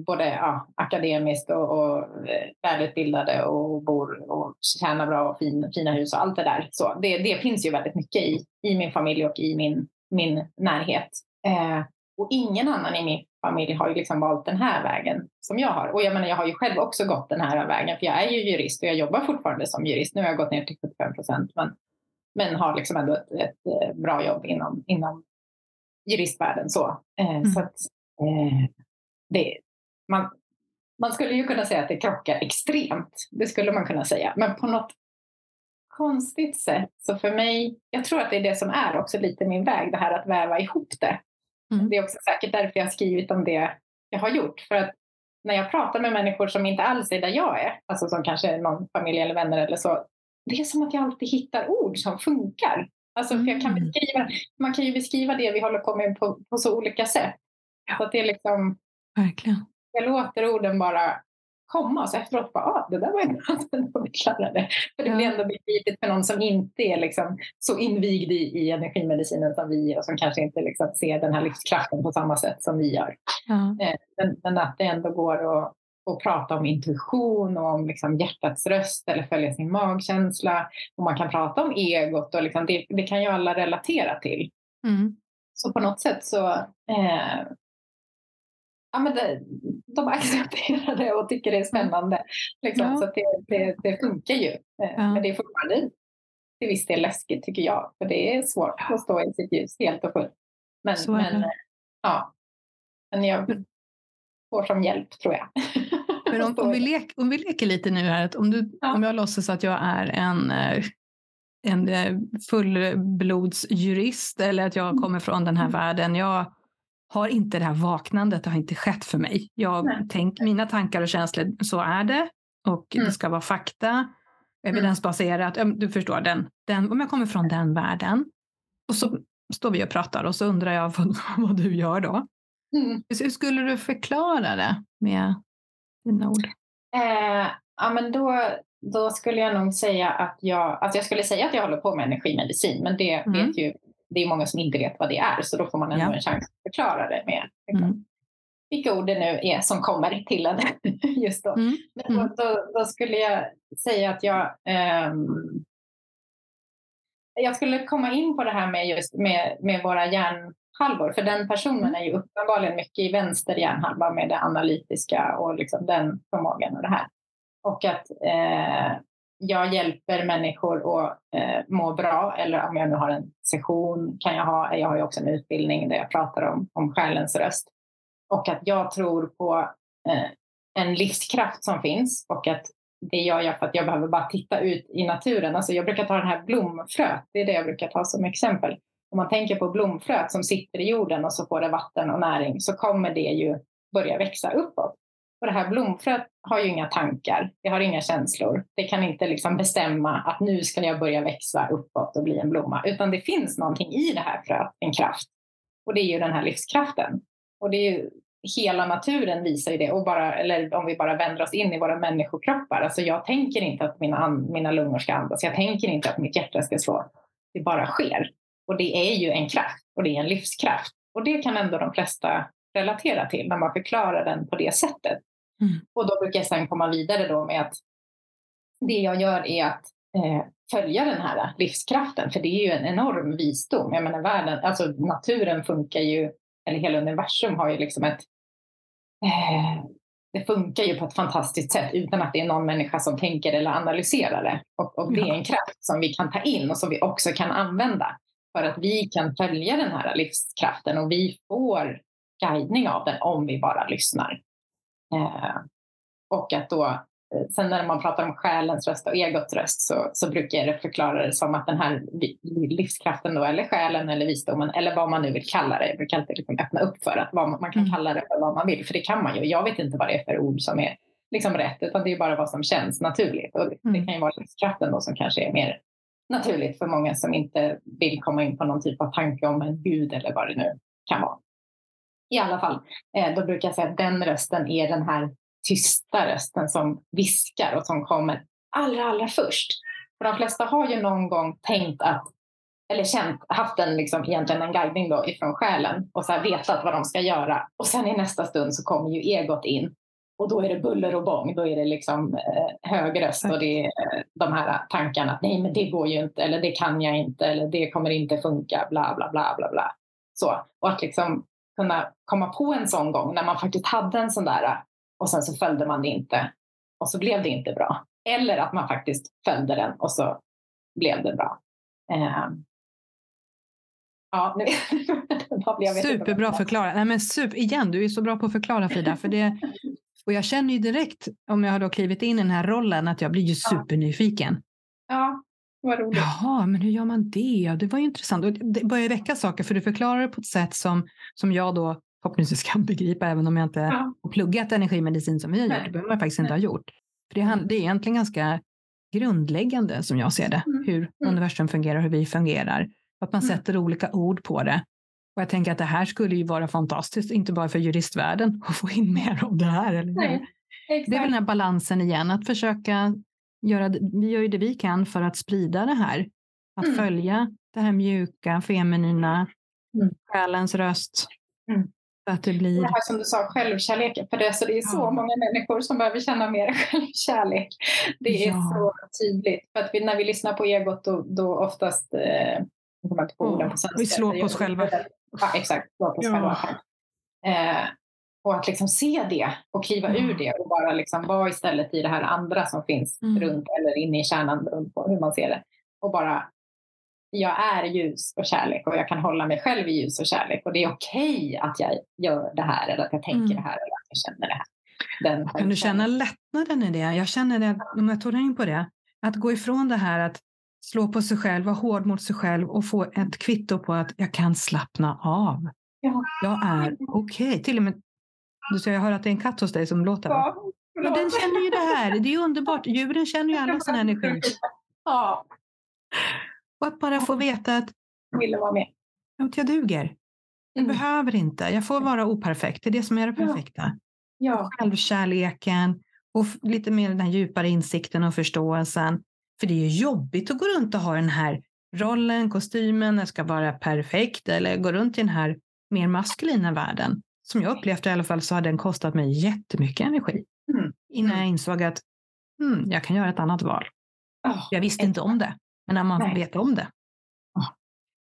både ja, akademiskt och, och eh, välutbildade och bor och tjänar bra och fin, fina hus och allt det där. Så det, det finns ju väldigt mycket i, i min familj och i min, min närhet. Eh, och ingen annan i min familj har ju liksom valt den här vägen som jag har. Och jag menar, jag har ju själv också gått den här vägen, för jag är ju jurist och jag jobbar fortfarande som jurist. Nu har jag gått ner till 75 procent, men, men har liksom ändå ett, ett, eh, bra jobb inom, inom juristvärlden. Så, eh, mm. så att, eh, det, man, man skulle ju kunna säga att det krockar extremt. Det skulle man kunna säga. Men på något konstigt sätt, så för mig, jag tror att det är det som är också lite min väg, det här att väva ihop det. Mm. Det är också säkert därför jag har skrivit om det jag har gjort. För att när jag pratar med människor som inte alls är där jag är, alltså som kanske är någon familj eller vänner eller så, det är som att jag alltid hittar ord som funkar. Alltså, för jag kan mm. beskriva, man kan ju beskriva det vi håller på med på, på så olika sätt. Så att det är liksom, Verkligen jag låter orden bara komma och så efteråt bara, ah, det där var ju bra att vi klarade. För det ja. blir ändå begripligt för någon som inte är liksom så invigd i, i energimedicinen som vi är och som kanske inte liksom ser den här livskraften på samma sätt som vi gör. Ja. Eh, men, men, att det ändå går att, att prata om intuition och om liksom hjärtats röst eller följa sin magkänsla. Och man kan prata om egot och liksom det, det kan ju alla relatera till. Mm. Så på något sätt så eh, ja, men det, de accepterar det och tycker det är spännande. Liksom. Ja. Så det, det, det, funkar ju. Eh, ja. Men det är fortfarande till viss del läskigt tycker jag. För det är svårt att stå i sitt ljus helt och fullt. Men, men, ja. men jag får som hjälp tror jag. Men om, om, vi lek, om vi leker lite nu här, att om, du, ja. om jag låtsas att jag är en eh, en eh, fullblodsjurist eller att jag mm. kommer från den här mm. världen. Jag har inte det här vaknandet, det har inte skett för mig. Jag tänk, mina tankar och känslor, så är det. Och mm. det ska vara fakta, evidensbaserat. Du förstår, den, den, om jag kommer från den världen och så står vi och pratar och så undrar jag vad, vad du gör då. Mm. Hur skulle du förklara det med dina ord? Eh, ja, men då, då skulle jag nog säga att jag, alltså jag skulle säga att jag håller på med energimedicin, men det mm. vet ju det är många som inte vet vad det är, så då får man ändå ja. en chans att förklara det med mm. vilka ord det nu är som kommer till en just då. Mm. Men då, mm. då, då, skulle jag säga att jag um, jag skulle komma in på det här med just med, med våra hjärnhalvor, för den personen mm. är ju uppenbarligen mycket i vänster hjärnhalva med det analytiska och liksom den förmågan och det här. Och att eh, jag hjälper människor att eh, må bra eller om jag nu har en session kan jag ha, jag har ju också en utbildning där jag pratar om, om själens röst. Och att jag tror på eh, en livskraft som finns och att det gör jag för att jag behöver bara titta ut i naturen. Alltså jag brukar ta den här blomfröet, det är det jag brukar ta som exempel. Om man tänker på blomfröet som sitter i jorden och så får det vatten och näring så kommer det ju börja växa uppåt. Och det här blomfröet har ju inga tankar, det har inga känslor. Det kan inte liksom bestämma att nu ska jag börja växa uppåt och bli en blomma, utan det finns någonting i det här fröet, en kraft. Och det är ju den här livskraften. Och det är ju, hela naturen visar ju det, och bara, eller om vi bara vänder oss in i våra människokroppar. Alltså jag tänker inte att mina, mina lungor ska andas, jag tänker inte att mitt hjärta ska slå. Det bara sker. Och det är ju en kraft och det är en livskraft. Och det kan ändå de flesta relatera till när man förklarar den på det sättet. Mm. Och då brukar jag sedan komma vidare då med att det jag gör är att eh, följa den här livskraften, för det är ju en enorm visdom. Jag menar världen, alltså naturen funkar ju, eller hela universum har ju liksom ett eh, det funkar ju på ett fantastiskt sätt utan att det är någon människa som tänker eller analyserar det. Och, och det är en kraft som vi kan ta in och som vi också kan använda för att vi kan följa den här livskraften och vi får guidning av den om vi bara lyssnar. Eh, och att då, eh, sen när man pratar om själens röst och egots röst så, så brukar jag förklara det som att den här livskraften då, eller själen eller visdomen eller vad man nu vill kalla det. Jag brukar alltid liksom öppna upp för att vad, man kan mm. kalla det för vad man vill, för det kan man ju. Jag vet inte vad det är för ord som är liksom rätt, utan det är bara vad som känns naturligt. Och det, mm. det kan ju vara livskraften då som kanske är mer naturligt för många som inte vill komma in på någon typ av tanke om en gud eller vad det nu kan vara. I alla fall, eh, då brukar jag säga att den rösten är den här tysta rösten som viskar och som kommer allra, allra först. För de flesta har ju någon gång tänkt att, eller känt, haft en, liksom, egentligen en guidning då ifrån själen och så här vetat vad de ska göra. Och sen i nästa stund så kommer ju egot in och då är det buller och bång. Då är det liksom eh, hög röst och det är eh, de här tankarna att nej, men det går ju inte eller det kan jag inte eller det kommer inte funka, bla bla bla bla bla. Så, och att liksom kunna komma på en sån gång när man faktiskt hade en sån där och sen så följde man det inte och så blev det inte bra. Eller att man faktiskt följde den och så blev det bra. Eh, ja, nu Superbra förklarat. Nej, men super, igen, du är så bra på att förklara Frida. För det, och jag känner ju direkt, om jag har då klivit in i den här rollen, att jag blir ju supernyfiken. Ja, vad roligt. Jaha, men hur gör man det? Det var ju intressant. Och det börjar väcka saker, för du förklarar det på ett sätt som, som jag då förhoppningsvis kan begripa, även om jag inte ja. har pluggat energimedicin som vi har gjort. Det behöver man faktiskt inte ha gjort. För det, det är egentligen ganska grundläggande som jag ser det, mm. hur mm. universum fungerar, hur vi fungerar. Att man mm. sätter olika ord på det. Och jag tänker att det här skulle ju vara fantastiskt, inte bara för juristvärlden att få in mer av det här. Eller Nej, det är väl den här balansen igen, att försöka göra, vi gör ju det vi kan för att sprida det här. Att mm. följa det här mjuka, feminina, mm. själens röst. Mm. Att det blir... Det här som du sa, självkärleken. För det, så, det är så ja. många människor som behöver känna mer självkärlek. Det är ja. så tydligt. För att vi, när vi lyssnar på egot då, då oftast, eh, på orden på svenska. Vi slår på oss själva. Ja, exakt, ja. Eh, och att liksom se det och kliva mm. ur det och bara liksom vara istället i det här andra som finns mm. runt eller inne i kärnan runt på hur man ser det. Och bara, jag är ljus och kärlek och jag kan hålla mig själv i ljus och kärlek och det är okej okay att jag gör det här eller att jag tänker mm. det här eller att jag känner det här. Den kan du känna lättnaden i det? Jag känner det, om jag tog in på det, att gå ifrån det här att slå på sig själv, vara hård mot sig själv och få ett kvitto på att jag kan slappna av. Ja. Jag är okej. Okay. Till och med du ser, jag hör att det är en katt hos dig som låter. Ja, Men den känner ju det här. Det är underbart. Djuren känner ju alla här energi. Ja. Och att bara få veta att Ville vara med. jag duger. Jag mm. behöver inte. Jag får vara operfekt. Det är det som är det perfekta. Ja. Ja. Självkärleken och lite mer den här djupare insikten och förståelsen. För det är ju jobbigt att gå runt och ha den här rollen, kostymen, den ska vara perfekt eller gå runt i den här mer maskulina världen som jag upplevt i alla fall, så har den kostat mig jättemycket energi. Mm. Innan jag mm. insåg att hmm, jag kan göra ett annat val. Oh, jag visste inte om det, men när man nej. vet om det. Oh.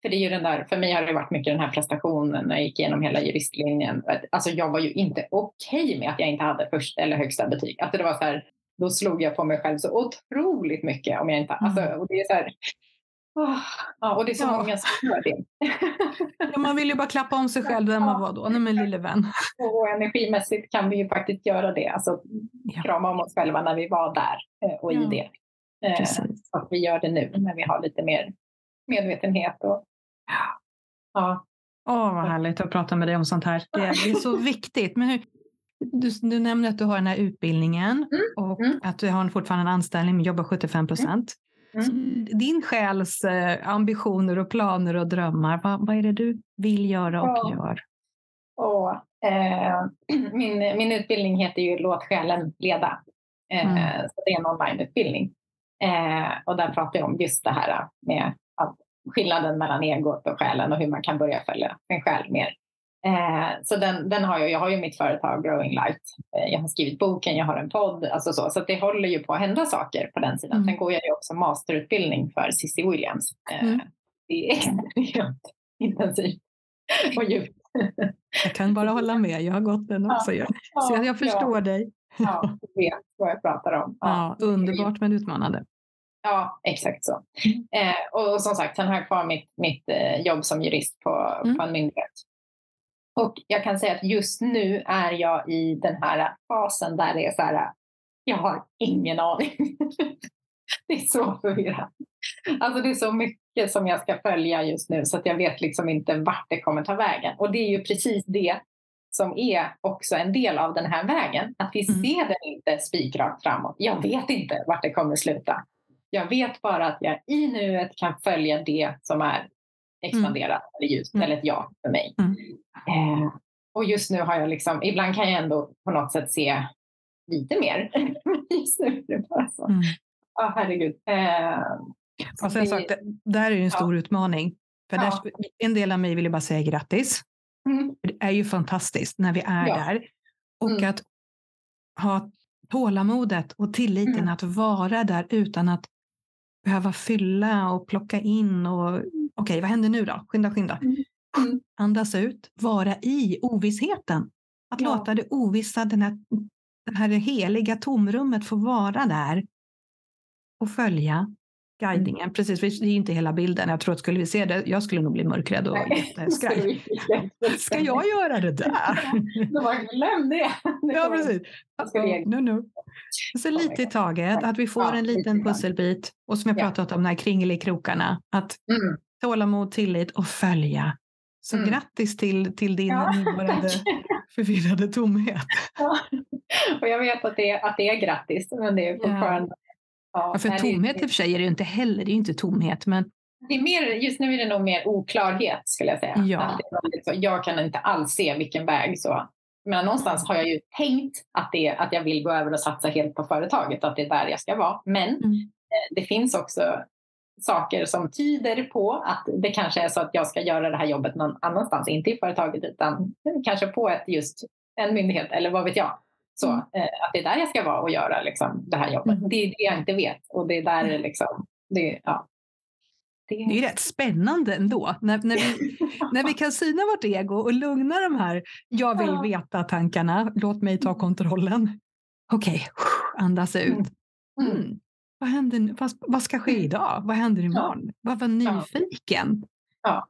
För, det är ju den där, för mig har det varit mycket den här prestationen när jag gick igenom hela juristlinjen. Alltså jag var ju inte okej okay med att jag inte hade första eller högsta betyg. Alltså det var så här, då slog jag på mig själv så otroligt mycket. Om jag inte, alltså, mm. och det är så här, Oh, ja, och det är så ja. många som gör det. ja, man vill ju bara klappa om sig själv vem man var då. Nej men lille vän. Och energimässigt kan vi ju faktiskt göra det. Alltså ja. krama om oss själva när vi var där eh, och i det. Eh, så att vi gör det nu när vi har lite mer medvetenhet. Och, ja. Åh, oh, vad härligt att prata med dig om sånt här. Det är, det är så viktigt. Men hur, du, du nämner att du har den här utbildningen mm. och mm. att du har fortfarande en anställning men jobbar 75 procent. Mm. Din själs eh, ambitioner och planer och drömmar, vad, vad är det du vill göra och ja. gör? Och, eh, min, min utbildning heter ju Låt själen leda. Eh, mm. så det är en onlineutbildning. Eh, och där pratar jag om just det här med att skillnaden mellan egot och själen och hur man kan börja följa sin själ mer. Eh, så den, den har jag, jag har ju mitt företag Growing Light. Eh, jag har skrivit boken, jag har en podd, alltså så, så det håller ju på att hända saker på den sidan. Mm. Sen går jag ju också masterutbildning för Cissi Williams. Eh, mm. Det är extremt intensivt och djupt. Jag kan bara hålla med, jag har gått den också. Ja, så jag, jag förstår ja. dig. Ja, jag vet vad jag pratar om. Ja, underbart men utmanande. Ja, exakt så. Mm. Eh, och, som sagt, sen har jag kvar mitt, mitt eh, jobb som jurist på, mm. på en myndighet. Och jag kan säga att just nu är jag i den här fasen där det är så här, jag har ingen aning. det är så förvirrat. Alltså det är så mycket som jag ska följa just nu så att jag vet liksom inte vart det kommer ta vägen. Och det är ju precis det som är också en del av den här vägen. Att vi mm. ser den inte spikrakt framåt. Jag vet inte vart det kommer sluta. Jag vet bara att jag i nuet kan följa det som är expanderat mm. eller ljust, mm. eller ett ja för mig. Mm. Eh, och just nu har jag liksom, ibland kan jag ändå på något sätt se lite mer. just nu är det bara så. Mm. Ja, herregud. Eh, och sen sagt, det där är ju en stor ja. utmaning. För ja. där, en del av mig vill ju bara säga grattis. Mm. Det är ju fantastiskt när vi är ja. där. Och mm. att ha tålamodet och tilliten mm. att vara där utan att behöva fylla och plocka in och okej, okay, vad händer nu då? Skynda, skynda. Mm. mm. Andas ut, vara i ovissheten. Att ja. låta det ovissa, den här, det här heliga tomrummet få vara där och följa guidningen. Mm. Precis, det är inte hela bilden. Jag tror att skulle vi se det, jag skulle nog bli mörkrädd och jätteskraj. Ska jag göra det där? Glöm det! ja, precis. No, no. Så lite i taget, att vi får en liten pusselbit och som jag pratat om, de här kringelikrokarna. Att mm. Tålamod, tillit och följa. Så mm. grattis till, till din ja, nuvarande förvirrade tomhet. Ja. Och jag vet att det, är, att det är grattis, men det är fortfarande Ja, för tomhet i och för sig är det ju inte heller, det är inte tomhet. Men... Det är mer, just nu är det nog mer oklarhet skulle jag säga. Ja. Jag kan inte alls se vilken väg. Så. Men någonstans har jag ju tänkt att, det, att jag vill gå över och satsa helt på företaget, att det är där jag ska vara. Men mm. Eh, det finns också saker som tyder på att det kanske är så att jag ska göra det här jobbet någon annanstans, inte i företaget utan kanske på ett just en myndighet eller vad vet jag. Så, mm. eh, att det är där jag ska vara och göra liksom, det här jobbet. Mm. Det är det jag inte vet. Och det är där mm. liksom, det, ja. Det... det är rätt spännande ändå, när, när, vi, när vi kan syna vårt ego och lugna de här jag vill veta-tankarna. Låt mig ta kontrollen. Okej, okay. andas ut. Mm. Mm. Vad, händer, vad, vad, ska ske idag? Vad händer imorgon? Ja. Vad var nyfiken? Ja.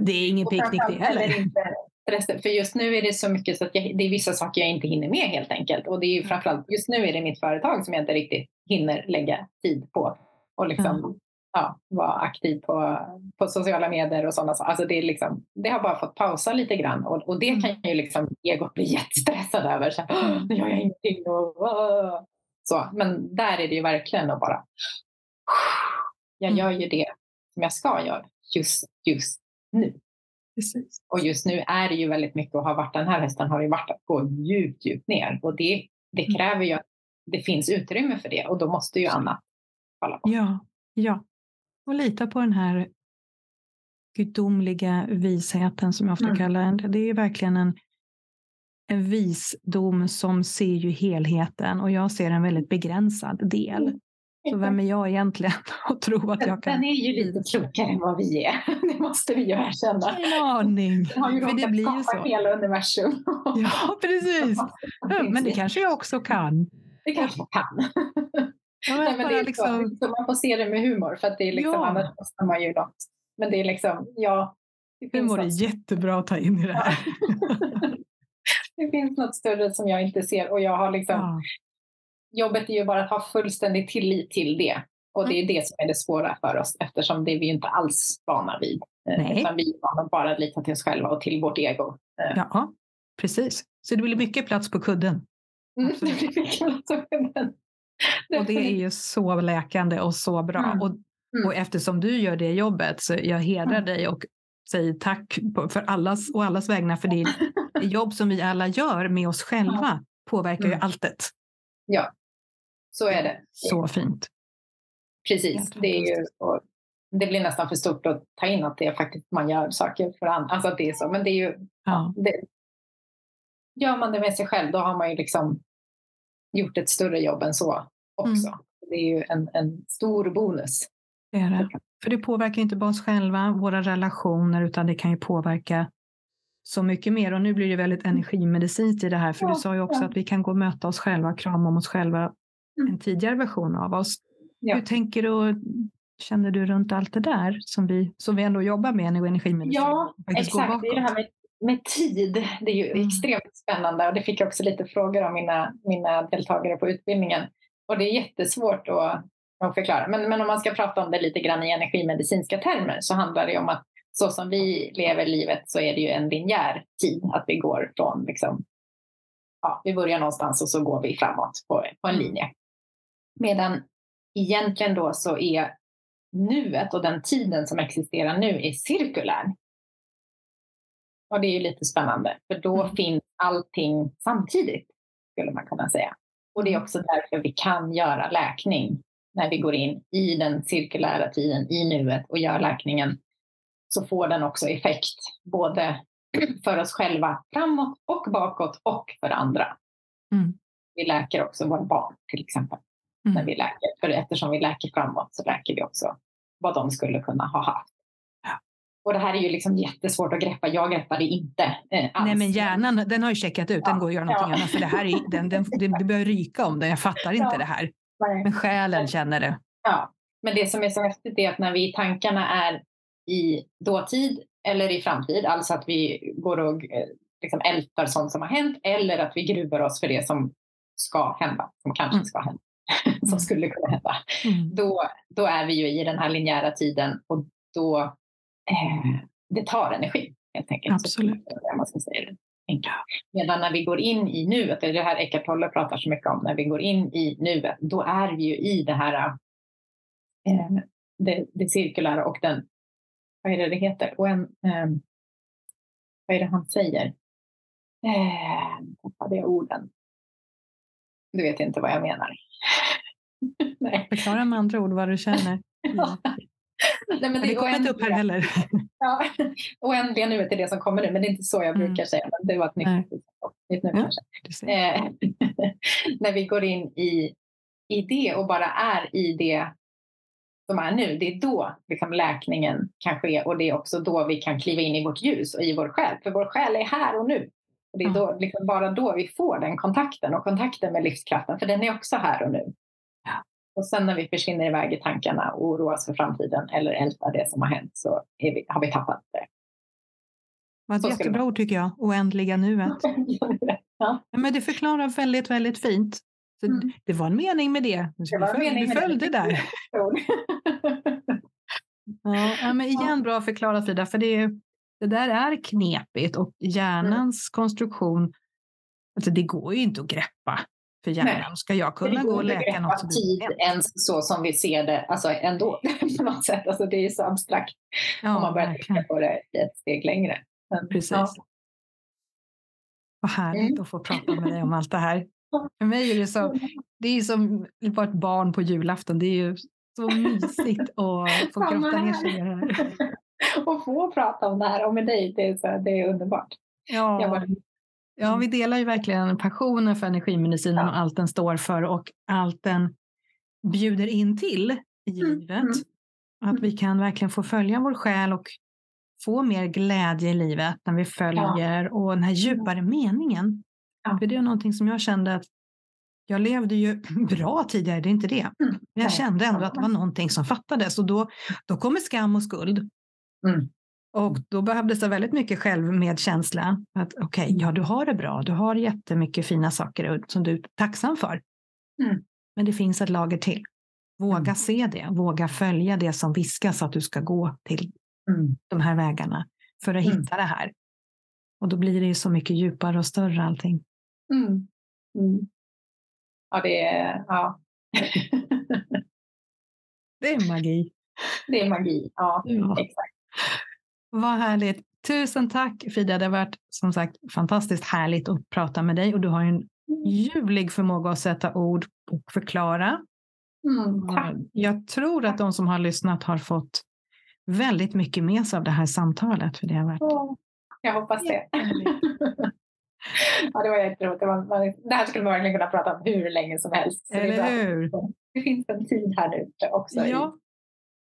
Det är ingen picknick det heller. För just nu är det så mycket så att jag, det är vissa saker jag inte hinner med helt enkelt. Och det är ju mm. framförallt, just nu är det mitt företag som jag inte riktigt hinner lägga tid på. Och liksom, mm. ja, vara aktiv på, på sociala medier och sådana saker. Alltså det, är liksom, det har bara fått pausa lite grann. Och, och det mm. kan ju liksom egot bli jättestressad över. Så, mm. Nu gör jag ingenting. Och, så. Men där är det ju verkligen att bara... Jag mm. gör ju det som jag ska göra just, just nu. Precis. Och just nu är det ju väldigt mycket och har varit den här hösten har det varit att gå djupt, djupt ner. Och det, det mm. kräver ju att det finns utrymme för det och då måste ju annat falla på. Ja, ja. Och lita på den här gudomliga visheten som jag ofta mm. kallar den. Det är verkligen en, en visdom som ser ju helheten och jag ser en väldigt begränsad del. Mm. Så vem är jag egentligen och tro att jag kan... Den är ju lite klokare än vad vi är. Det måste vi ju erkänna. Ingen aning. Den har ju För det blir ju så. hela universum. Ja, precis. men det kanske jag också kan. Det kanske jag kan. Ja, men Nej, men det är liksom... så, man får se det med humor för att det är liksom, ja. annars måste man ju något. Men det är liksom, ja. Det humor är jättebra att ta in i det här. det finns något större som jag inte ser och jag har liksom ja jobbet är ju bara att ha fullständig tillit till det. Och det är mm. det som är det svåra för oss eftersom det är vi inte alls vana vid. Eh, Nej. Utan vi är vana bara att lita till oss själva och till vårt ego. Eh. Ja, precis. Så det blir mycket plats på kudden. Mm, det blir mycket plats på kudden. Och det är ju så läkande och så bra. Mm. Och, mm. och eftersom du gör det jobbet så jag hedrar mm. dig och säger tack för allas och allas vägnar för det jobb som vi alla gör med oss själva påverkar ju alltet. Ja, så är det. Så fint. Precis, det är ju det blir nästan för stort att ta in att det är faktiskt man gör saker för andra. Alltså att det är så. Men det är ju, ja. det, gör man det med sig själv då har man ju liksom gjort ett större jobb än så också. Mm. Det är ju en, en stor bonus. Det är det. För det påverkar inte bara oss själva, våra relationer, utan det kan ju påverka så mycket mer. Och nu blir det väldigt energimedicinskt i det här, för ja, du sa ju också ja. att vi kan gå och möta oss själva, krama om oss själva, mm. en tidigare version av oss. Ja. Hur tänker du känner du runt allt det där som vi, som vi ändå jobbar med i energimedicin? Ja, exakt. Det är det här med, med tid. Det är ju mm. extremt spännande och det fick jag också lite frågor om mina, mina deltagare på utbildningen. Och det är jättesvårt att, att förklara. Men, men om man ska prata om det lite grann i energimedicinska termer så handlar det om att så som vi lever livet så är det ju en linjär tid. Att vi går från, liksom, ja, vi börjar någonstans och så går vi framåt på, på en linje. Medan egentligen då så är nuet och den tiden som existerar nu är cirkulär. Och det är ju lite spännande, för då mm. finns allting samtidigt, skulle man kunna säga. Och det är också därför vi kan göra läkning när vi går in i den cirkulära tiden, i nuet och gör läkningen så får den också effekt både för oss själva framåt och bakåt och för andra. Mm. Vi läker också våra barn till exempel. Mm. När vi läker. För eftersom vi läker framåt så läker vi också vad de skulle kunna ha haft. Och det här är ju liksom jättesvårt att greppa. Jag greppar det inte eh, alls. Nej, men hjärnan den har ju checkat ut. Den går att göra någonting ja. annat. För det här är, den, den, det, det börjar ryka om den. Jag fattar inte ja. det här. Men själen känner det. Ja, men det som är så häftigt är att när vi i tankarna är i dåtid eller i framtid, alltså att vi går och eh, liksom ältar sånt som har hänt eller att vi gruvar oss för det som ska hända, som kanske mm. ska hända. som mm. skulle kunna hända. Mm. Då, då är vi ju i den här linjära tiden och då eh, det tar energi helt enkelt. Absolut. Så, man ska säga det. Medan när vi går in i nuet, det är det här Eckart Tolle pratar så mycket om, när vi går in i nuet, då är vi ju i det här eh, det, det cirkulära och den, vad är det det heter? Och en, eh, vad är det han säger? Eh, tappade jag orden. Du vet inte vad jag menar. Nej. Förklara med andra ord vad du känner. Ja. Nej, men det, det kommer inte upp här heller. ja, oändliga nuet är det som kommer nu, men det är inte så jag mm. brukar säga. Men det var ett nytt, nytt nu ja, kanske. Eh, när vi går in i, i det och bara är i det som är nu, det är då liksom läkningen kan ske och det är också då vi kan kliva in i vårt ljus och i vår själ. För vår själ är här och nu. Och det är då, liksom bara då vi får den kontakten och kontakten med livskraften, för den är också här och nu. Och sen när vi försvinner iväg i tankarna och oroas för framtiden eller ältar det som har hänt så vi, har vi tappat det. Vad ett jättebra ord tycker jag, oändliga nuet. ja. Men det förklarar väldigt, väldigt fint. Mm. Det var en mening med det. det var du, du följde där. ja, men igen bra förklarat Frida, för det, det där är knepigt och hjärnans mm. konstruktion, alltså det går ju inte att greppa för hjärnan. Ska jag kunna gå och läka något som tid ens så som vi ser det alltså ändå på något sätt. Alltså det är så abstrakt ja, om man börjar tänka på det ett steg längre. Men, Precis. Ja. Vad härligt mm. att få prata med dig om allt det här. För mig är det, så, det är som att vara ett barn på julafton. Det är ju så mysigt att få grotta ner sig i det här. Och få prata om det här och med dig, det är, så, det är underbart. Ja. Bara... Ja, vi delar ju verkligen passionen för energimedicinen ja. och allt den står för och allt den bjuder in till i mm. livet. Mm. Att vi kan verkligen få följa vår själ och få mer glädje i livet när vi följer ja. och den här djupare meningen. Ja. För det är någonting som jag kände att jag levde ju bra tidigare, det är inte det. Mm. Men jag kände ändå att det var någonting som fattades och då, då kommer skam och skuld. Mm. Och då behövdes det väldigt mycket självmedkänsla. Att okej, okay, ja du har det bra, du har jättemycket fina saker som du är tacksam för. Mm. Men det finns ett lager till. Våga mm. se det, våga följa det som viskas att du ska gå till mm. de här vägarna för att mm. hitta det här. Och då blir det ju så mycket djupare och större allting. Mm. Mm. Ja, det är... Ja. det är magi. Det är magi, ja, ja. exakt. Vad härligt. Tusen tack Frida, det har varit som sagt fantastiskt härligt att prata med dig och du har en ljuvlig förmåga att sätta ord och förklara. Mm, Jag tror att de som har lyssnat har fått väldigt mycket med sig av det här samtalet. För det, har varit... Jag hoppas det. ja, det var jätteroligt. Det, var, det här skulle man verkligen kunna prata om hur länge som helst. Eller det hur? Det finns en tid här nu också ja.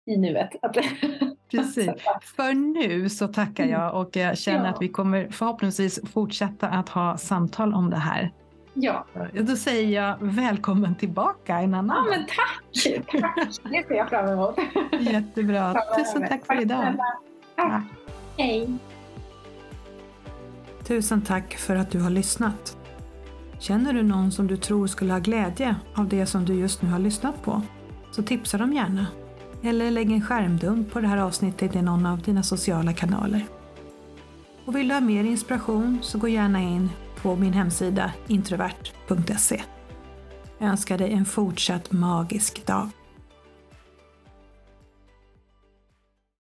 I, nuet. Precis. För nu så tackar jag och jag känner ja. att vi kommer förhoppningsvis fortsätta att ha samtal om det här. Ja. Då säger jag välkommen tillbaka en annan Ja, men tack! tack. Det ser jag fram emot. Jättebra. Tusen tack för idag. Tack. Hej. Tusen tack för att du har lyssnat. Känner du någon som du tror skulle ha glädje av det som du just nu har lyssnat på? Så tipsa dem gärna. Eller lägg en skärmdump på det här avsnittet i någon av dina sociala kanaler. Och vill du ha mer inspiration så gå gärna in på min hemsida introvert.se. Jag önskar dig en fortsatt magisk dag.